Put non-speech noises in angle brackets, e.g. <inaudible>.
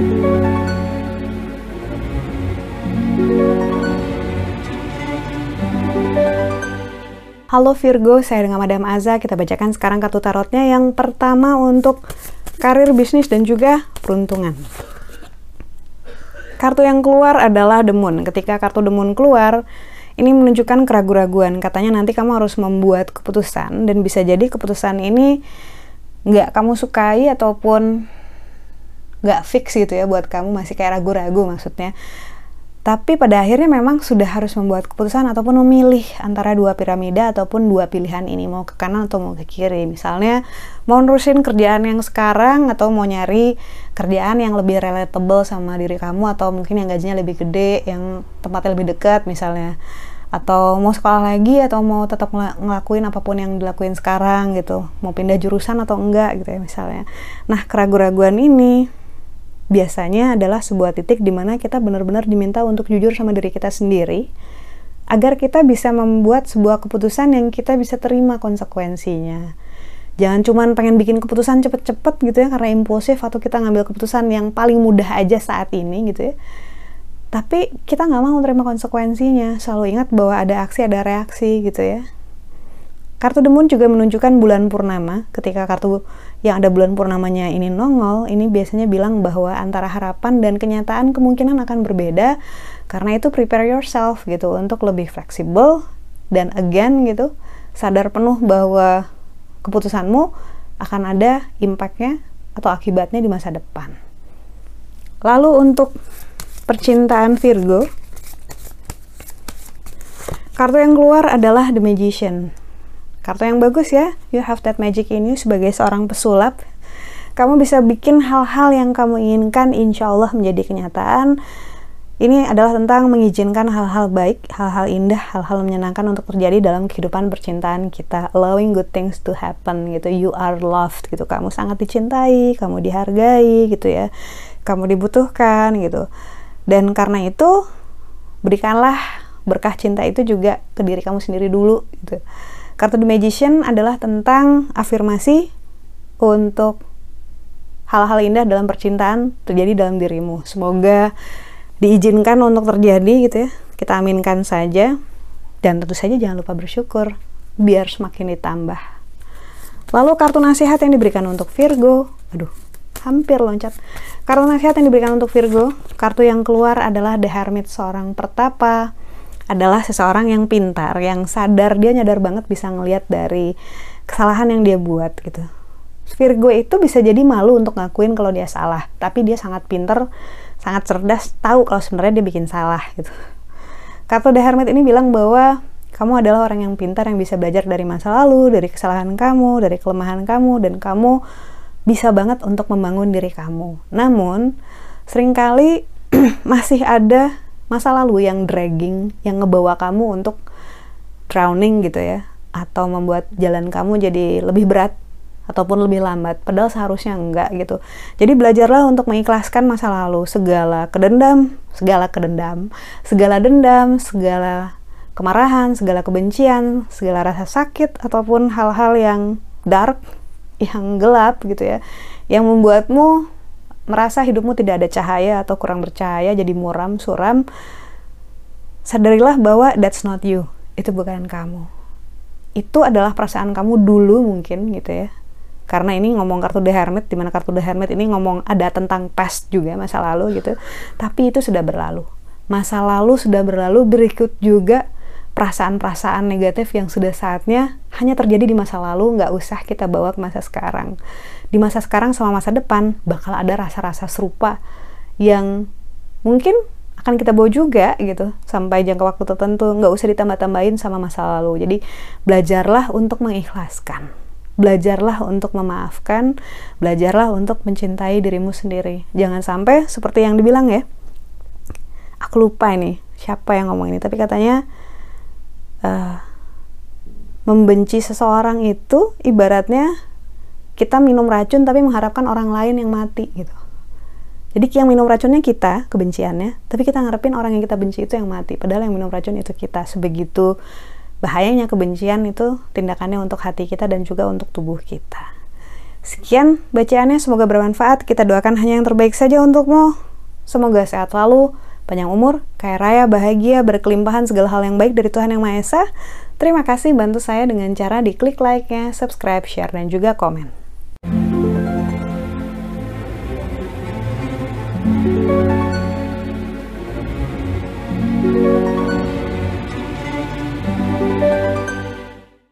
Halo Virgo, saya dengan Madam Aza. Kita bacakan sekarang kartu tarotnya. Yang pertama untuk karir, bisnis, dan juga peruntungan. Kartu yang keluar adalah Moon. Ketika kartu Moon keluar, ini menunjukkan keraguan-raguan. Katanya nanti kamu harus membuat keputusan dan bisa jadi keputusan ini nggak kamu sukai ataupun nggak fix gitu ya buat kamu masih kayak ragu-ragu maksudnya. Tapi pada akhirnya memang sudah harus membuat keputusan ataupun memilih antara dua piramida ataupun dua pilihan ini mau ke kanan atau mau ke kiri. Misalnya mau nerusin kerjaan yang sekarang atau mau nyari kerjaan yang lebih relatable sama diri kamu atau mungkin yang gajinya lebih gede yang tempatnya lebih dekat misalnya. Atau mau sekolah lagi atau mau tetap ngelakuin apa pun yang dilakuin sekarang gitu. Mau pindah jurusan atau enggak gitu ya misalnya. Nah keraguan-raguan ini biasanya adalah sebuah titik di mana kita benar-benar diminta untuk jujur sama diri kita sendiri agar kita bisa membuat sebuah keputusan yang kita bisa terima konsekuensinya. Jangan cuma pengen bikin keputusan cepet-cepet gitu ya karena impulsif atau kita ngambil keputusan yang paling mudah aja saat ini gitu ya. Tapi kita nggak mau terima konsekuensinya. Selalu ingat bahwa ada aksi ada reaksi gitu ya. Kartu Moon juga menunjukkan bulan purnama. Ketika kartu yang ada bulan purnamanya ini nongol, ini biasanya bilang bahwa antara harapan dan kenyataan kemungkinan akan berbeda. Karena itu prepare yourself gitu untuk lebih fleksibel dan again gitu sadar penuh bahwa keputusanmu akan ada impactnya atau akibatnya di masa depan. Lalu untuk percintaan Virgo, kartu yang keluar adalah The Magician. Kartu yang bagus ya, you have that magic in you sebagai seorang pesulap. Kamu bisa bikin hal-hal yang kamu inginkan insya Allah menjadi kenyataan. Ini adalah tentang mengizinkan hal-hal baik, hal-hal indah, hal-hal menyenangkan untuk terjadi dalam kehidupan percintaan kita. Allowing good things to happen gitu. You are loved gitu. Kamu sangat dicintai, kamu dihargai gitu ya. Kamu dibutuhkan gitu. Dan karena itu, berikanlah berkah cinta itu juga ke diri kamu sendiri dulu gitu Kartu The Magician adalah tentang afirmasi untuk hal-hal indah dalam percintaan terjadi dalam dirimu. Semoga diizinkan untuk terjadi gitu ya. Kita aminkan saja. Dan tentu saja jangan lupa bersyukur biar semakin ditambah. Lalu kartu nasihat yang diberikan untuk Virgo. Aduh, hampir loncat. Kartu nasihat yang diberikan untuk Virgo, kartu yang keluar adalah The Hermit, seorang pertapa adalah seseorang yang pintar, yang sadar dia nyadar banget bisa ngelihat dari kesalahan yang dia buat gitu. Virgo itu bisa jadi malu untuk ngakuin kalau dia salah, tapi dia sangat pintar, sangat cerdas, tahu kalau sebenarnya dia bikin salah gitu. Kartu The Hermit ini bilang bahwa kamu adalah orang yang pintar yang bisa belajar dari masa lalu, dari kesalahan kamu, dari kelemahan kamu, dan kamu bisa banget untuk membangun diri kamu. Namun, sering kali <clears throat> masih ada masa lalu yang dragging, yang ngebawa kamu untuk drowning gitu ya, atau membuat jalan kamu jadi lebih berat ataupun lebih lambat, padahal seharusnya enggak gitu. Jadi belajarlah untuk mengikhlaskan masa lalu, segala kedendam, segala kedendam, segala dendam, segala kemarahan, segala kebencian, segala rasa sakit ataupun hal-hal yang dark, yang gelap gitu ya, yang membuatmu merasa hidupmu tidak ada cahaya atau kurang bercahaya, jadi muram, suram, sadarilah bahwa that's not you. Itu bukan kamu. Itu adalah perasaan kamu dulu mungkin gitu ya. Karena ini ngomong kartu The Hermit, di mana kartu The Hermit ini ngomong ada tentang past juga, masa lalu gitu. Tapi itu sudah berlalu. Masa lalu sudah berlalu, berikut juga perasaan-perasaan negatif yang sudah saatnya hanya terjadi di masa lalu, nggak usah kita bawa ke masa sekarang. Di masa sekarang sama masa depan bakal ada rasa-rasa serupa yang mungkin akan kita bawa juga gitu. Sampai jangka waktu tertentu nggak usah ditambah-tambahin sama masa lalu. Jadi belajarlah untuk mengikhlaskan. Belajarlah untuk memaafkan. Belajarlah untuk mencintai dirimu sendiri. Jangan sampai seperti yang dibilang ya aku lupa ini siapa yang ngomong ini. Tapi katanya uh, membenci seseorang itu ibaratnya kita minum racun tapi mengharapkan orang lain yang mati gitu. Jadi yang minum racunnya kita, kebenciannya, tapi kita ngarepin orang yang kita benci itu yang mati. Padahal yang minum racun itu kita. Sebegitu bahayanya kebencian itu tindakannya untuk hati kita dan juga untuk tubuh kita. Sekian bacaannya, semoga bermanfaat. Kita doakan hanya yang terbaik saja untukmu. Semoga sehat selalu, panjang umur, kaya raya, bahagia, berkelimpahan segala hal yang baik dari Tuhan Yang Maha Esa. Terima kasih bantu saya dengan cara di klik like-nya, subscribe, share, dan juga komen.